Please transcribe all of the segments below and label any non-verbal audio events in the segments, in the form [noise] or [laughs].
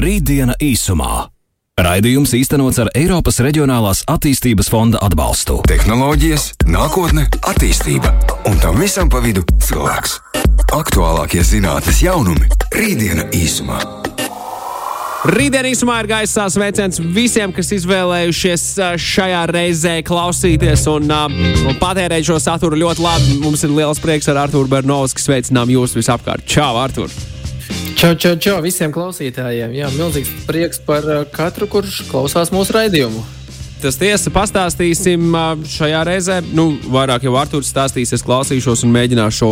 Rītdiena īsumā. Raidījums īstenots ar Eiropas Reģionālās attīstības fonda atbalstu. Tehnoloģijas, nākotne, attīstība un tam visam pa vidu cilvēks. Aktuālākie zinātnīs jaunumi - Rītdiena īsumā. Rītdien īsumā ir gaisa sveiciens visiem, kas izvēlējušies šajā reizē klausīties un, un patērēt šo saturu ļoti labi. Mums ir liels prieks ar Arthuru Bernovs, kas sveicinām jūs visapkārt. Čau, Artur! Čau, čau, čau visiem klausītājiem. Jā, milzīgs prieks par uh, katru, kurš klausās mūsu raidījumu. Tas tiesa, pastāstīsim šajā reizē. Nu, vairāk jau Arthurs stāstīs, es klausīšos un mēģināšu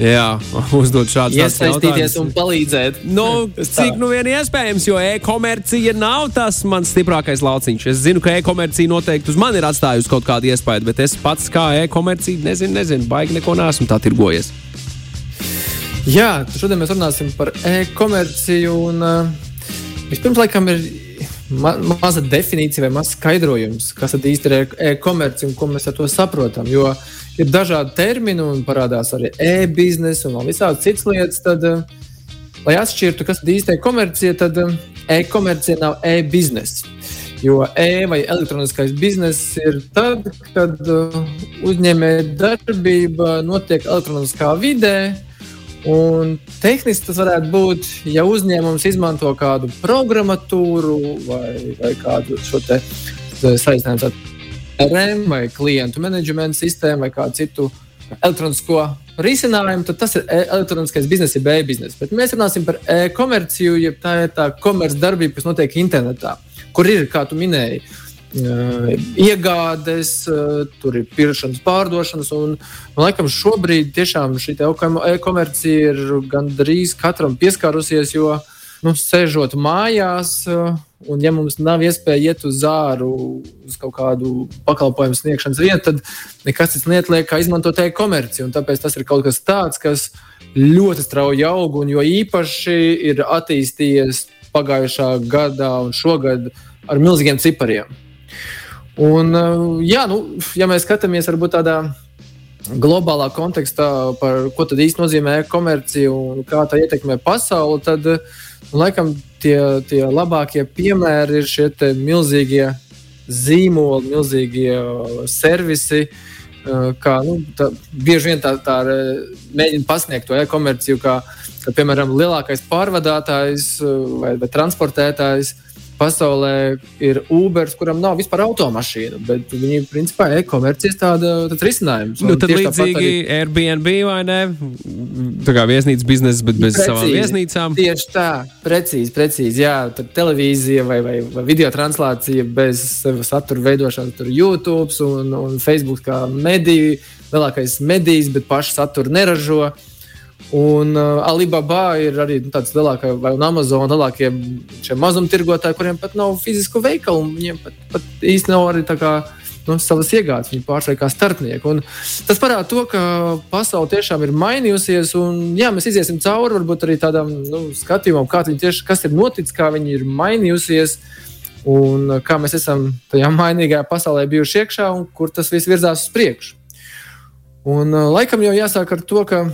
jā, [laughs] uzdot jautājumus. Iesaistīties un palīdzēt. Nu, [laughs] cik nu vien iespējams, jo e-komercija nav tas mans stiprākais lauciņš. Es zinu, ka e-komercija noteikti uz mani ir atstājusi kaut kādu iespaidu, bet es pats kā e-komercija nezinu, nezinu, baigi neko nesmu tā tirgojies. Jā, šodien mēs runāsim par e-komerciju. Un, uh, vispirms, laikam, ir ma maza definīcija vai mazs skaidrojums, kas īsti ir e-komercija un ko mēs ar to saprotam. Jo ir dažādi termini un parādās arī e-biznesa un visādi citas lietas. Tad, uh, lai atšķirtu, kas īsti ir e-komercija, tad uh, e-komercija nav e-biznesa. Jo e vai elektroniskais bizness ir tad, kad uh, uzņēmēja darbība notiek elektroniskā vidē, Un tehniski tas varētu būt, ja uzņēmums izmanto kādu programmatūru vai, vai kādu šo saistību ar RM vai klientu menedžmentu sistēmu vai kādu citu elektronisko risinājumu, tad tas ir e elektroniskais bizness, jeb e-bizness. Bet mēs runāsim par e-komerciju, jeb tā ir tā komercdarbība, kas notiek internetā, kur ir, kā tu minēji, iegādes, tur ir pirkšanas, pārdošanas. Un, man liekas, šobrīd tiešām šī e-komercija ir gandrīz katram pieskārusies, jo nu, sēžot mājās, un ja mums nav iespēja iet uz āru, uz kaut kādu pakalpojumu sniegšanas vietu, tad nekas cits neatliek, kā izmantot e-komerciju. Tāpēc tas ir kaut kas tāds, kas ļoti strauji aug, un jo īpaši ir attīstījies pagājušā gadā un šogad ar milzīgiem cipariem. Un, eh, jā, nu, ja mēs skatāmies varbūt tādā globālā kontekstā, par ko tad īsti nozīmē komercija un kā tā ietekmē pasauli, tad nu, laikam tie, tie labākie piemēri ir šie milzīgie zīmoli, milzīgie servisi. Eh, kā, nu, tā, bieži vien tā, tā mēģina pasniegt to e-komerciju, kā, kā piemēram lielākais pārvadātājs eh, vai, vai transportētājs pasaulē ir Uber, kuram nav vispār automašīnu, bet viņi principā e-komercijas tāds risinājums. Nu, tad līdzīgi arī... Airbnb vai ne? Tā kā viesnīcas biznesa, bet bez precīzi, savām viesnīcām. Tieši tā, precīzi, precīzi. Jā, tad televīzija vai, vai, vai video translācija bez satura veidošanas, tur YouTube un, un Facebook kā mediju, lielākais medijs, bet pašu saturu neražo. Un uh, Alibaba ir arī nu, tāds lielākais, vai Amazon lielākie mazumtirgotāji, kuriem pat nav fizisku veikalu. Viņiem pat, pat īsti nav arī kā, nu, savas iegādes, viņi pārsvarā kā starpnieki. Un tas parāda to, ka pasaule tiešām ir mainījusies. Un, jā, mēs iesim cauri varbūt arī tādam nu, skatījumam, tieši, kas ir noticis, kā viņi ir mainījusies. Un kā mēs esam tajā mainīgajā pasaulē bijuši iekšā un kur tas viss virzās uz priekšu. Un, uh, laikam jau jāsāk ar to, ka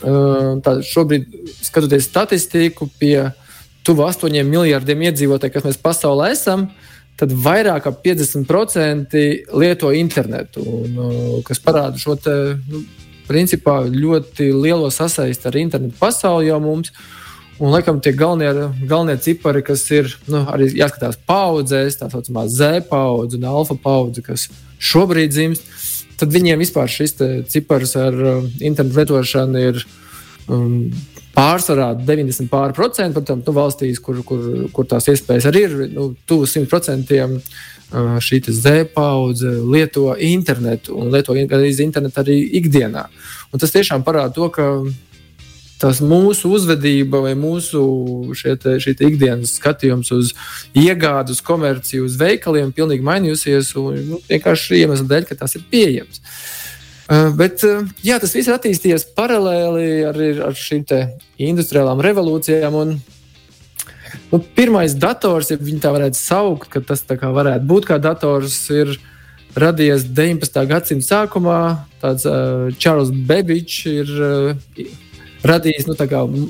Tā, šobrīd, skatoties statistiku, pie tuvu 8 miljardiem iedzīvotāju, kas mēs pasaulē esam, tad vairāk kā 50% lieto internetu, un, kas parāda šo te, nu, principā ļoti lielo sasaisti ar internetu pasauli jau mums. Un, laikam, tie galvenie, galvenie cipari, kas ir nu, arī jāskatās paudzēs, tā saucamā Z paudze un alfa paudze, kas šobrīd dzimst, tad viņiem vispār šis cipars ar uh, internetu lietošanu ir um, pārsvarā 90 pārprocentu. Protams, nu, valstīs, kur, kur, kur tās iespējas arī ir, nu, tuvu 100% uh, šī Z paudze lieto internetu un lieto internetu arī ikdienā. Un tas tiešām parāda to, ka tas mūsu uzvedība vai mūsu te, ikdienas skatījums uz iegādu, uz komerciju, uz veikaliem pilnīgi mainījusies. Un, nu, vienkārši iemesla dēļ, ka tas ir pieejams. Uh, bet uh, jā, tas viss ir attīstījies paralēli ar, ar šīm industriālām revolūcijām. Un, nu, pirmais dators, ja tā varētu saukt, ka tas varētu būt kā dators, ir radies 19. gadsimta sākumā. Tāds uh, Čārls Bebičs ir uh, radījis nu,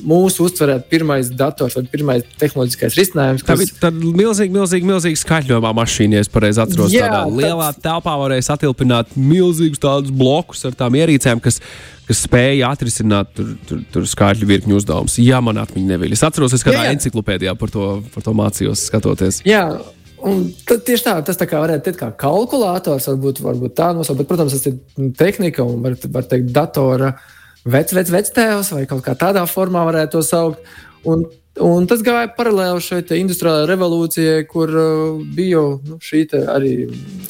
mūsu uztverēt pirmais dators vai pirmais tehnoloģiskais risinājums. Kas... Tā bija milzīga, milzīga, milzīga skaļojumā mašīna, ja es pareizi atceros. Jā, tādā tāds... lielā telpā varēja satilpināt milzīgus tādus blokus ar tām ierīcēm, kas, kas spēja atrisināt tur, tur, tur skaļu virkņu uzdevumus. Jā, man atmiņa neviļ. Es atceros, es kādā enciklopēdijā par to, par to mācījos skatoties. Jā. Un tieši tā, tas tā kā varētu teikt, kā kalkulators, varbūt, varbūt tā nosaukt, bet, protams, tas ir tehnika un, var, var teikt, datora vec, vec, vectēvs vai kaut kā tādā formā varētu to saukt. Un, un tas gāja paralēli šai industriālajai revolūcijai, kur uh, bija nu, šī arī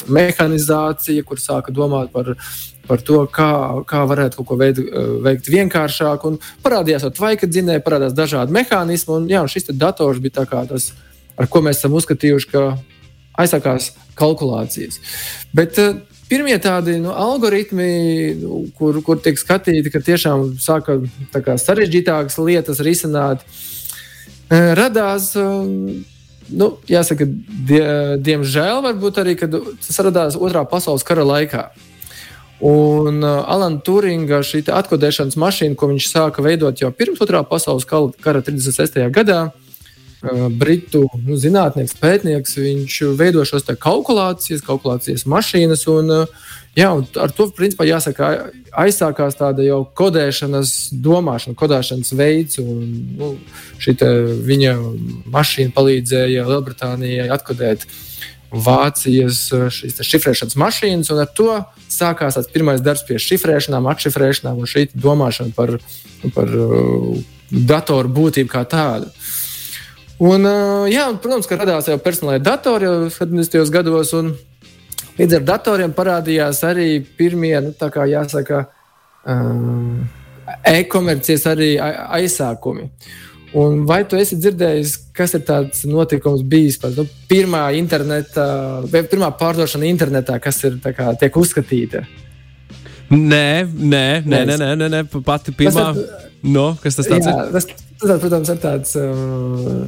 mehanizācija, kur sāka domāt par par to, kā, kā varētu kaut ko veid, uh, veikt vienkāršāk. Un parādījās ar tvaika dzinēju, parādījās dažādi mehānismi. Un, jā, un šis dators bija tas ar ko mēs esam uzskatījuši, ka aizsākās kalkulācijas. Bet uh, pirmie tādi nu, algoritmi, nu, kur, kur tiek skatīti, ka tiešām sāka kā, sarežģītākas lietas risināt, uh, radās. Uh, Nu, jāsaka, die, diemžēl, varbūt arī tas radās Otrā pasaules kara laikā. Un uh, Alana Turinga šī atkodēšanas mašīna, ko viņš sāka veidot jau pirms Otrā pasaules kara 36. gadā, britu nu, zinātnieks, pētnieks. Viņš veido šos kalkulācijas, kalkulācijas mašīnas. Un, jā, un ar to principā jāsaka, aizsākās tāda jau kodēšanas domāšana, kodēšanas veids. Un, nu, viņa mašīna palīdzēja Lielbritānijai atkodēt. Vācijas šifrēšanas mašīnas, un ar to sākās tas pirmais darbs pie šifrēšanām, atšifrēšanām un šī domāšana par, par datoru būtību kā tādu. Uh, Un, jā, protams, ka radās jau personālai datori jau 70. gados, un līdz ar datoriem parādījās arī pirmie, nu, tā kā jāsaka, um, e-komercijas arī aizsākumi. Un vai tu esi dzirdējis, kas ir tāds notikums bijis par nu, pirmā pirmā pārdošana internetā, kas ir kā, tiek uzskatīta? Nē, nē, nē, nē, nē, nē, nē. pati pirmā. Tas, no, kas tas tāds jā, ir? Tas, Tas, protams, ir tāds,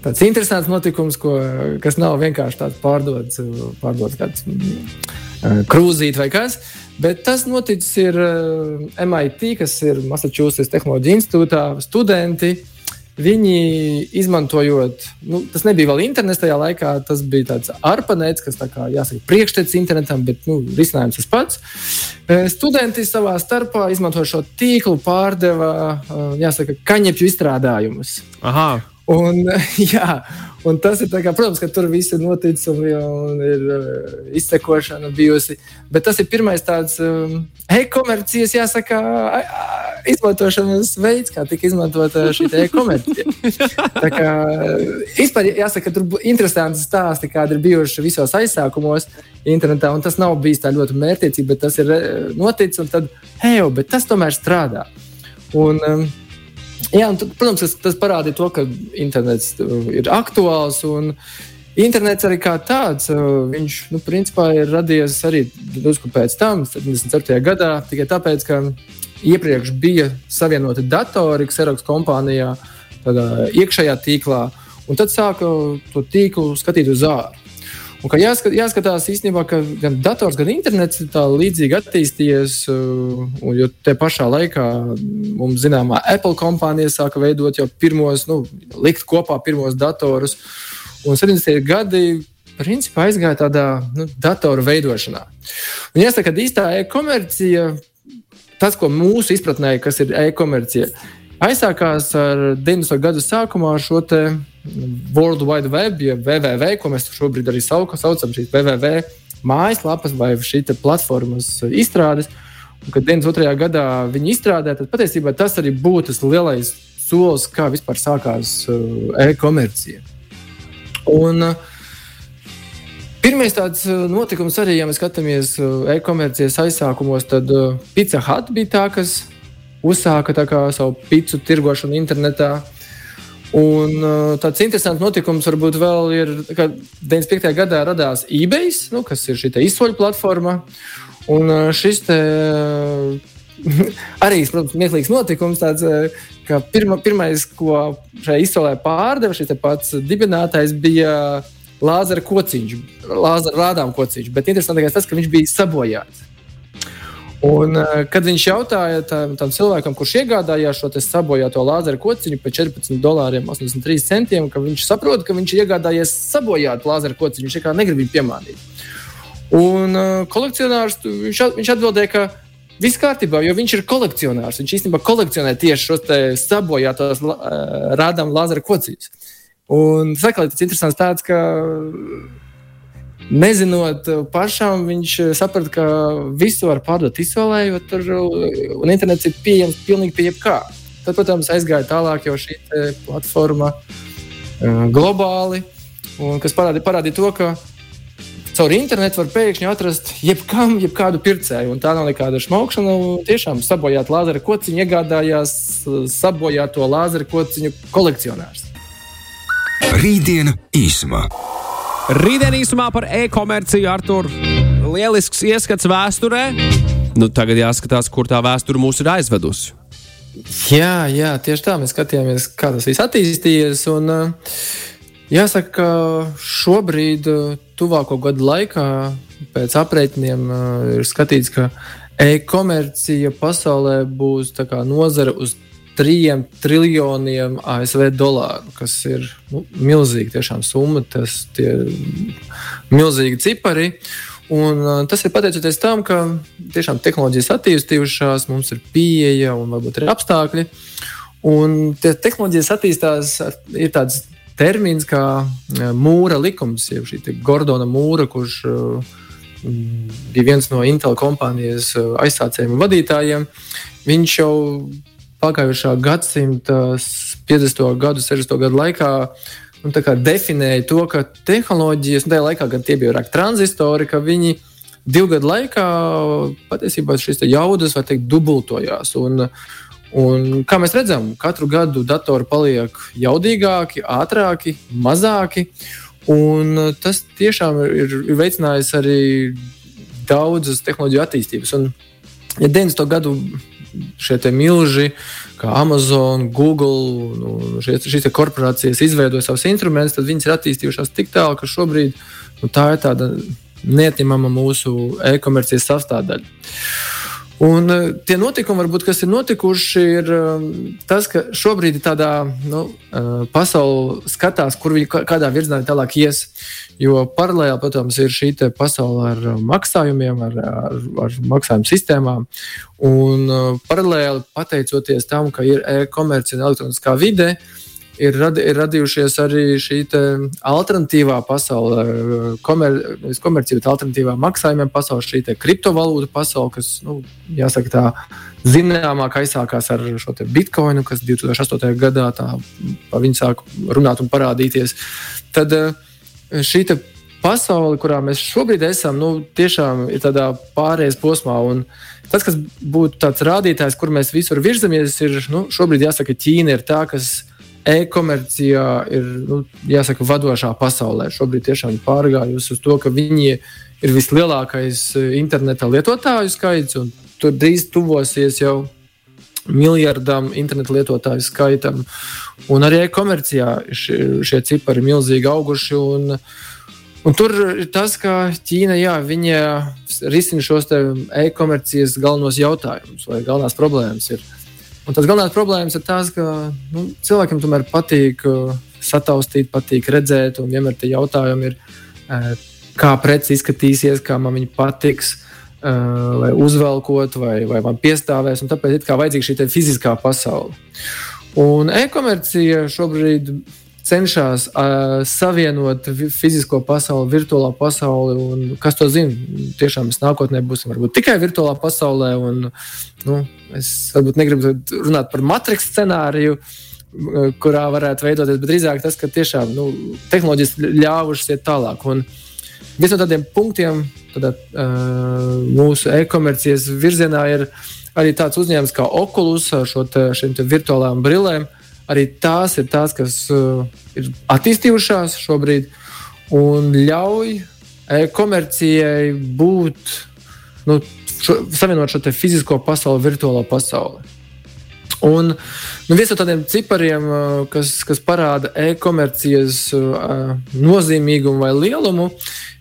tāds interesants notikums, ko, kas nav vienkārši tāds pārdots, pārdots kāds krūzīt vai kas. Bet tas noticis ir MIT, kas ir Massachusetts Tehnoloģija institūtā, studenti. Viņi izmantojot, nu, tas nebija vēl internets tajā laikā, tas bija tāds arpanēts, kas tā kā jāsaka priekštecis internetam, bet nu, risinājums tas pats. Studenti savā starpā izmantoja šo tīklu, pārdeva, jāsaka, kaņepju izstrādājumus. Aha. Un, [laughs] jā, un tas ir, kā, protams, ka tur viss ir noticis un, un ir uh, izsekošana bijusi. Bet tas ir pirmais tāds um, e-komercijas, jāsaka, izmantošanas veids, kā tika izmantota šī e-komercija. [laughs] Tā kā vispār jāsaka, tur ir interesanti stāsti, kādi ir bijuši visos aizsākumos internetā. Tas nav bijis tā ļoti mērķiecīgi, bet tas ir noticis un tad, hei, bet tas tomēr strādā. Un, um, Jā, un, protams, tas, tas parādīja to, ka internets uh, ir aktuāls. Internets arī kā tāds, uh, viņš nu, principā ir radies arī drusku pēc tam, 77. gadā, tikai tāpēc, ka iepriekš bija savienoti datori Xerox kompānijā, tādā iekšējā tīklā, un tad sāka to tīklu skatīt uz ārā. Un, jāskat, jāskatās īstenībā, ka gan dators, gan internets ir līdzīgi attīstījies. Uh, un, jo te pašā laikā mums zināmā Apple kompānija sāka veidot jau pirmos, nu, likt kopā pirmos datorus. Un 70. gadi principā aizgāja tādā nu, datoru veidošanā. Un jāsaka, ka īstā e-komercija, tas, ko mūsu izpratnē, kas ir e-komercija, aizsākās ar 90. gadu sākumā ar šo te World Wide Web, jeb WWW, ko mēs šobrīd arī saucam, šīs WWW mājaslapas vai šī platformas izstrādes. Un, kad 92. gadā viņi izstrādāja, tad patiesībā tas arī būtu tas lielais solis, kā vispār sākās uh, e-komercija. Un, uh, Pirmais tāds uh, notikums arī, ja mēs skatāmies e-komercijas aizsākumos, tad Pizza Hut bija tā, kas uzsāka tā savu pizzu tirgošanu internetā. Un uh, tāds interesants notikums varbūt vēl ir, ka 95. gadā radās eBay, nu, kas ir šī izsoļu platforma. Un uh, šis te, [laughs] arī, protams, smieklīgs notikums, tāds, ka pirma, pirmais, ko šai izsolē pārdeva, šis pats dibinātājs bija Lāzera kociņš, Lāzera rādām kociņš. Bet interesantākais tas, ka viņš bija sabojāts. Un, kad viņš jautāja tam, tam cilvēkam, kurš iegādājās šo sabojāto lāzeru kociņu par 14 dolāriem, 83 centiem, ka viņš saprot, ka viņš ir iegādājies sabojātu lāzeru kociņu. Viņš vienkārši negrib viņu piemānīt. Un uh, kolekcionārs viņš, viņš atbildēja, ka viss kārtībā, jo viņš ir kolekcionārs. Viņš īstenībā kolekcionē tieši šos sabojātos uh, rādām lāzeru kociņus. Un sakot, tas ir interesants tāds, ka Nezinot pašam, viņš saprata, ka visu var pārdot izsolējot, tur, un internets ir pieejams pilnīgi pie jebkā. Tad, protams, aizgāja tālāk jau šī platforma globāli, kas parādīja, parādīja to, ka caur internetu var pēkšņi atrast jebkam, jebkādu pircēju. Un tā nav nekāda šmaukšana. Tiešām sabojāt lāzera kociņu, iegādājās sabojāto lāzera kociņu kolekcionārs. Rītdiena īsumā. Rītdien īsumā par e-komerciju ar to lielisks ieskats vēsturē. Nu, tagad jāskatās, kur tā vēsture mūs ir aizvedusi. Jā, jā, tieši tā mēs skatījāmies, kā tas viss attīstījies. Un, jāsaka, ka šobrīd, tuvāko gadu laikā, pēc aprēķiniem, ir skatīts, ka e-komercija pasaulē būs nozara uz trijiem triljoniem ASV dolāru, kas ir nu, milzīga summa, tas ir milzīgi cipari. Un, uh, tas ir pateicoties tam, ka tiešām tehnoloģijas attīstījušās, mums ir pieeja un varbūt arī apstākļi. Un tie tehnoloģijas attīstās, ir tāds termins kā mūra likums, jeb šī Gordona mūra, kurš uh, bija viens no Intel kompānijas aizsācējiem un vadītājiem. Viņš jau pagājušā gadsimta 50. gadu, 60. gadu laikā nu, definēja to, ka tehnoloģijas, un tajā laikā gan tie bija vairāk tranzistori, ka viņi divu gadu laikā patiesībā šīs jaudas, var teikt, dubultojās. Un, un, kā mēs redzam, katru gadu datori paliek jaudīgāki, ātrāki, mazāki. Un tas tiešām ir, ir veicinājis arī daudzas tehnoloģiju attīstības. Un, ja 90. gadu šie milži, kā Amazon, Google, nu, šie, šīs korporācijas izveidoja savus instrumentus, tad viņas ir attīstījušās tik tālu, ka šobrīd nu, tā ir tāda neatņemama mūsu e-komercijas sastāvdaļa. Un uh, tie notikumi, varbūt, kas ir notikuši, ir um, tas, ka šobrīd tādā nu, uh, pasaule skatās, kur viņi kādā virzienā tālāk ies. Jo paralēli, protams, ir šī pasaule ar maksājumiem, ar, ar, ar maksājumu sistēmām. Un paralēli pateicoties tam, ka ir e-komercija un elektroniskā vide, uh, ir, radi, ir radījušies arī šī alternatīvā pasaule, komer, komercija, bet alternatīvā maksājumiem pasaule, šī kriptovalūta pasaule, kas, nu, jāsaka, tā zināmāk aizsākās ar šo bitkoinu, kas 2008. gadā tā pa viņu sāk runāt un parādīties. Tad eh, šī pasaule, kurā mēs šobrīd esam, nu, tiešām ir tādā pārējais posmā. Tas, kas būtu tāds rādītājs, kur mēs visur virzamies, ir nu, šobrīd jāsaka, Ķīna ir tā, kas e-komercijā ir nu, jāsaka, vadošā pasaulē. Šobrīd tiešām pārgājusi uz to, ka viņi ir vislielākais e, interneta lietotāju skaits, un tur drīz tuvosies jau miljardam internetu lietotāju skaitam. Un arī e-komercijā šie, šie cipari ir milzīgi auguši. Un, Un tur ir tas, ka Ķīna jā, risina šos e-komercijas galvenos jautājumus vai galvenās problēmas. Ir. Un tas galvenais problēmas ir tas, ka nu, cilvēkiem tomēr patīk uh, sataustīt, patīk redzēt, un vienmēr tie jautājumi ir, uh, kā preci izskatīsies, kā man viņa patiks, uh, vai uzvelkot, vai, vai man piestāvēs. Tāpēc ir vajadzīga šī fiziskā pasaule. Un e-komercija šobrīd cenšas uh, savienot fizisko pasauli, virtuālā pasauli. Un, kas to zina? Tiešām mēs nākotnē būsim varbūt tikai virtuālā pasaulē. Un, nu, es varbūt negribu runāt par matriks scenāriju. Kurā varētu veidoties, bet drīzāk tas, ka tiešām nu, tehnoloģijas ļāvušas iet tālāk. Un viens no tādiem punktiem tādā, uh, mūsu e-komercijas virzienā ir arī tāds uzņēmums kā Oculus ar šo te, šiem te virtuālām brillēm, arī tās ir tās, kas uh, ir attīstījušās šobrīd un ļauj e-komercijai būt, nu, šo, savienot šo fizisko pasauli, virtuālo pasauli. Un nu, viens no tādiem cipariem, kas, kas parāda e-komercijas nozīmīgumu vai lielumu,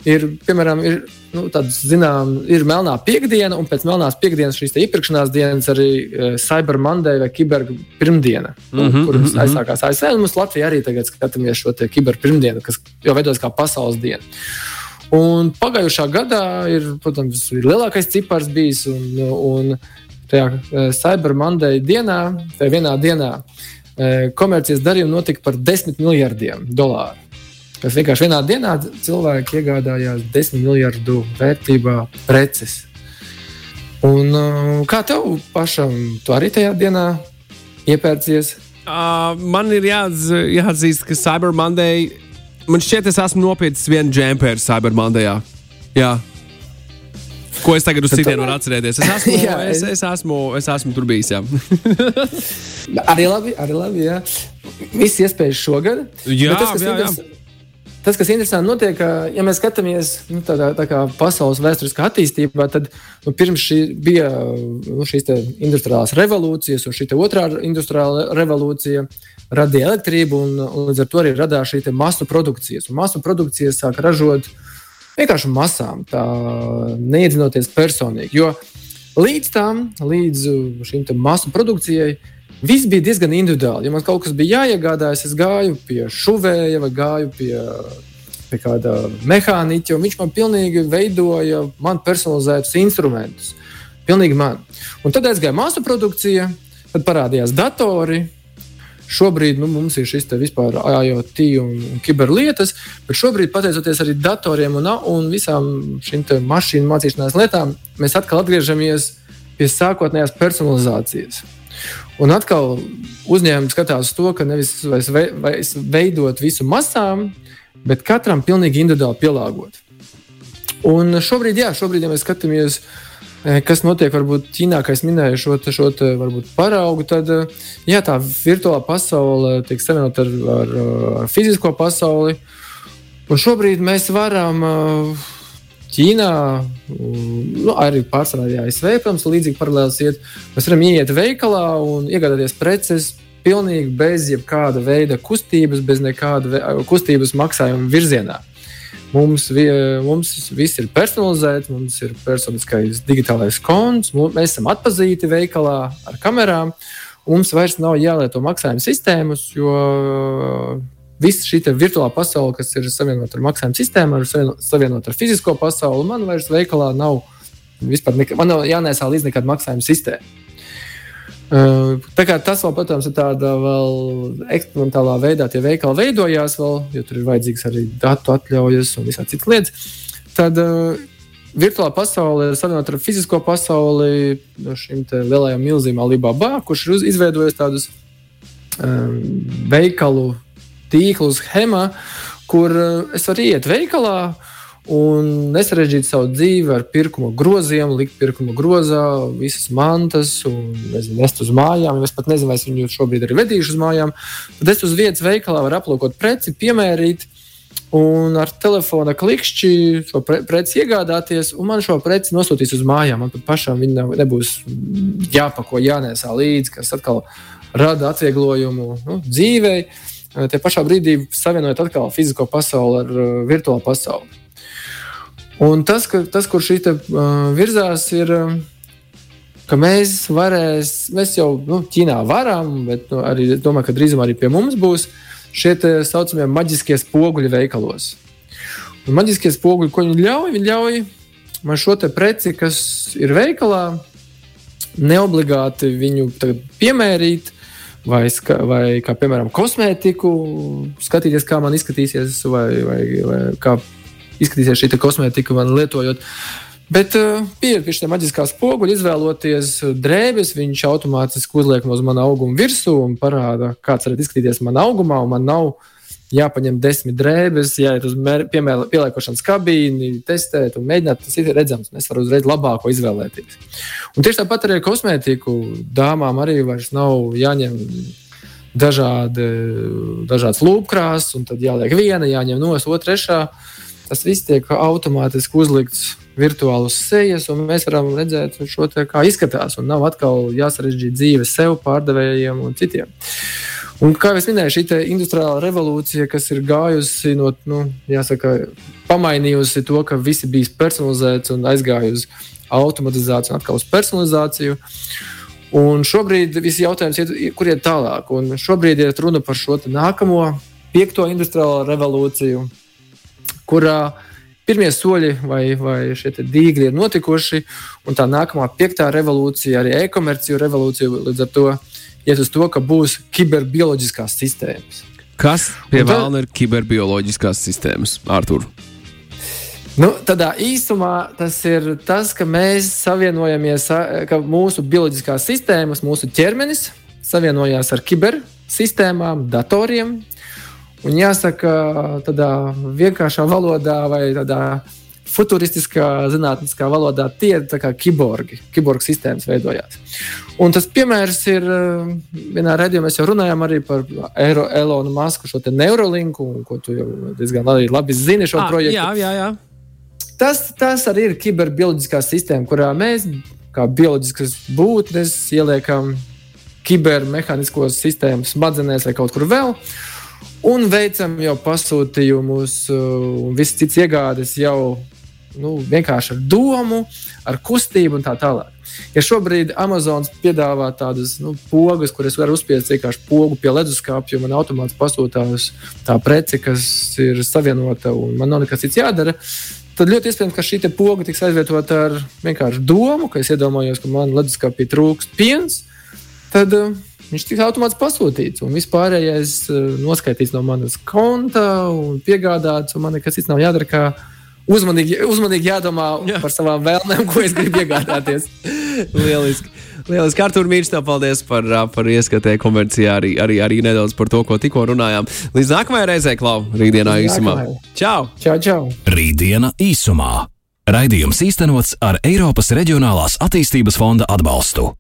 ir, piemēram, ir, nu, tāds, zinām, ir melnā piekdiena, un pēc melnās piekdienas šīs iepirkšanās dienas arī Cyber Monday vai Kiber pirmdiena, mm -hmm, kuras mm -hmm. aizsākās ASV. Mums Latvijā arī tagad skatāmies šo Kiber pirmdienu, kas jau veidojas kā pasaules diena. Un pagājušā gadā ir, protams, ir lielākais cipars bijis. Un, un, tajā uh, Cyber Monday dienā, tajā vienā dienā, uh, komercijas darījumi notika par 10 miljardiem dolāru. Kas vienkārši vienā dienā cilvēki iegādājās 10 miljardu vērtībā preces. Un, uh, kā tev pašam, tu arī tajā dienā iepērcies? Uh, man ir jāatz, jāatzīst, ka Cyber Monday. Man šķiet, es esmu nopircis vienu džempēru Cyber Monday. Jā, Ko es tagad uz citiem varu atcerēties? Es esmu, [laughs] jā, es, es, esmu, es esmu tur bijis. [laughs] arī labi, arī labi. Jā. Viss iespējas šogad. Jā, tas, jā, jā. Tas, kas interesanti, notiek, ja mēs skatāmies nu, tādā, tā kā pasaules vēsturiskā attīstībā, tad nu, pirms šī bija nu, šīs industriālās revolūcijas, un šī otrā industriālā revolūcija radīja elektrību, un, un līdz ar to arī radās šī masu produkcijas. Un masu produkcijas sāk ražot uh, vienkārši masām, neiedzinoties personīgi. Jo līdz tam, līdz šīm masu produkcijai, viss bija diezgan individuāli. Ja man kaut kas bija jāiegādājas, es gāju pie šuvēja vai gāju pie, pie kāda mehāniķa, un viņš man pilnīgi veidoja man personalizētus instrumentus. Pilnīgi man. Un tad aizgāja masu produkcija, tad parādījās datori, Šobrīd nu, mums ir šis vispār IoT un, un kiberlietas, bet šobrīd, pateicoties arī datoriem un, un visām šīm mašīnu mācīšanās lietām, mēs atkal atgriežamies pie sākotnējās personalizācijas. Un atkal uzņēmums skatās to, ka nevis vairs veidot visu masām, bet katram pilnīgi individuāli pielāgot. Un šobrīd, jā, šobrīd, ja mēs skatāmies uz kas notiek varbūt Ķīnā, kā es minēju, šo, šo varbūt, paraugu, tad jā, tā virtuālā pasaule tiek savienota ar, ar, ar fizisko pasauli. Un šobrīd mēs varam Ķīnā, nu, arī pārsvarā arī ASV, protams, līdzīgi paralēlis iet. Mēs varam ieiet veikalā un iegādāties preces pilnīgi bez jebkāda veida kustības, bez nekāda kustības maksājuma virzienā. Mums, mums viss ir personalizēts, mums ir personiskais digitālais konts, mēs esam atpazīti veikalā ar kamerām. Mums vairs nav jālieto maksājuma sistēmas, jo visa šī virtuālā pasaule, kas ir savienota ar maksājuma sistēmu, ir savienota ar fizisko pasauli, man vairs veikalā nav vispār nekā, man nav jānēsā līdz nekāda maksājuma sistēma. Tas vēl, protams, ir tādā vēl eksperimentālā veidā, tie veikali veidojās, vēl, jo tur ir vajadzīgs arī datu atļaujas un visādi citas lietas. Tad uh, virtuālā pasaule ir savienota ar fizisko pasauli no šīm lielajām milzīm Alibaba, kurš ir izveidojis tādus um, veikalu tīklu schēmā, kur uh, es varu iet veikalā un nesarežģīt savu dzīvi ar pirkuma groziem, likt pirkuma grozā, visas mantas, un nezinu, nest uz mājām. Es pat nezinu, vai es viņu šobrīd arī vedīšu uz mājām. Tad es uz vietas veikalā varu aplūkot preci, piemērīt. Un ar telefona klikšķi šo pre preci iegādāties, un man šo preci nosūtīs uz mājām. Man pat pašam viņa nebūs jāpako, jānēsā līdzi, kas atkal rada atvieglojumu nu, dzīvei. Tie pašā brīdī savienojot atkal fizisko pasauli ar uh, virtuālo pasauli. Un tas, ka, tas kur šī te, uh, virzās, ir, ka mēs varēs, mēs jau nu, Ķīnā varam, bet nu, arī domāju, ka drīzumā arī pie mums būs šie tā saucamie maģiskie spoguļi veikalos. Un maģiskie spoguļi, ko viņi ļauj, viņi ļauj man šo preci, kas ir veikalā, neobligāti viņu piemērīt. Vai, ska, vai kā piemēram kosmētiku, skatīties, kā man izskatīsies, vai, vai, vai kā izskatīsies šī kosmētika man lietojot. Bet uh, pieiet pie šiem maģiskā spoguļa, izvēloties drēbes, viņš automātiski uzliek no mana auguma virsū un parāda, kāds varētu izskatīties manā augumā. Man nav jāpaņem desmit drēbes, jāiet uz pieliekošanas kabīni, testēt un mēģināt. Tas ir redzams, es varu uzreiz labāko izvēlēties. Un tieši tāpat arī ar kosmētiku dāmām arī vairs nav jāņem dažādi, dažādas lūpkrāsas, un tad jāliek viena, jāņem no otras, trešā tas viss tiek automātiski uzlikts virtuālus sejas, un mēs varam redzēt šo te, kā izskatās. Nav atkal jāsarežģīt dzīve sev, pārdevējiem un citiem. Un, kā jau minēju, šī industriālā revolūcija, kas ir gājusi no, nu, jāsaka, pamainījusi to, ka visi bija personalizēts un aizgājusi uz automatizāciju atkal uz personalizāciju. Un šobrīd viss jautājums ir, kur iet tālāk. Un šobrīd ir runa par šo nākamo piekto industriālo revolūciju, kurā pirmie soļi vai, vai šie dīgļi ir notikuši. Un tā nākamā piektā revolūcija, arī e-komerciju revolūcija, līdz ar to iet uz to, ka būs kiberbioloģiskās sistēmas. Kas pie vēlna ir kiberbioloģiskās sistēmas, Artur? Nu, tādā īsumā tas ir tas, ka mēs savienojamies, ka mūsu bioloģiskās sistēmas, mūsu ķermenis savienojās ar kibersistēmām, datoriem. Un jāsaka, tādā vienkāršā valodā vai tādā futuristiskā zinātniskā valodā tie ir kā kiborgi. Kiborgu sistēmas veidojās. Un tas piemērs ir, eh, vienā redzējumā mēs jau runājām par Eiro, Elonu Masku, šo neurolinku, ko tu jau diezgan labi, labi zini šo à, projektu. Jā, jā, jā. Tas, tas arī ir kiberbioloģiskā sistēma, kurā mēs, kā bioloģiskas būtnes, ieliekam kibermehāniskos sistēmas smadzenēs vai kaut kur vēl. Un veicam jau pasūtījumus, uh, un viss cits iegādes jau nu, vienkārši ar domu, ar kustību un tā tālāk. Ja šobrīd Amazons piedāvā tādas nu, pogas, kuras var uzspiest vienkārši pogu pie leduskapja, man automāts pasūtās tā preci, kas ir savienota un man nav nekas cits jādara, tad ļoti iespējams, ka šī poga tiks aizvietota ar vienkārši domu, ka es iedomājos, ka man leduskapī trūkst piens. Tad uh, viņš tiks automātiski pasūtīts, un viss pārējais uh, noskaitīts no manas konta un piegādāts, un man nekas cits nav jādara uzmanīgi, uzmanīgi jādomā Jā. par savām vēlmēm, ko es gribu iegādāties. [laughs] Lieliski. Lieliski, Artur, mīļš, tev paldies par, par ieskatē komercijā, arī, arī, arī nedaudz par to, ko tikko runājām. Līdz nākamajai reizei, Klau, rītdienā īsumā. Čau! Čau, čau! Rītdiena īsumā. Raidījums īstenots ar Eiropas Reģionālās attīstības fonda atbalstu.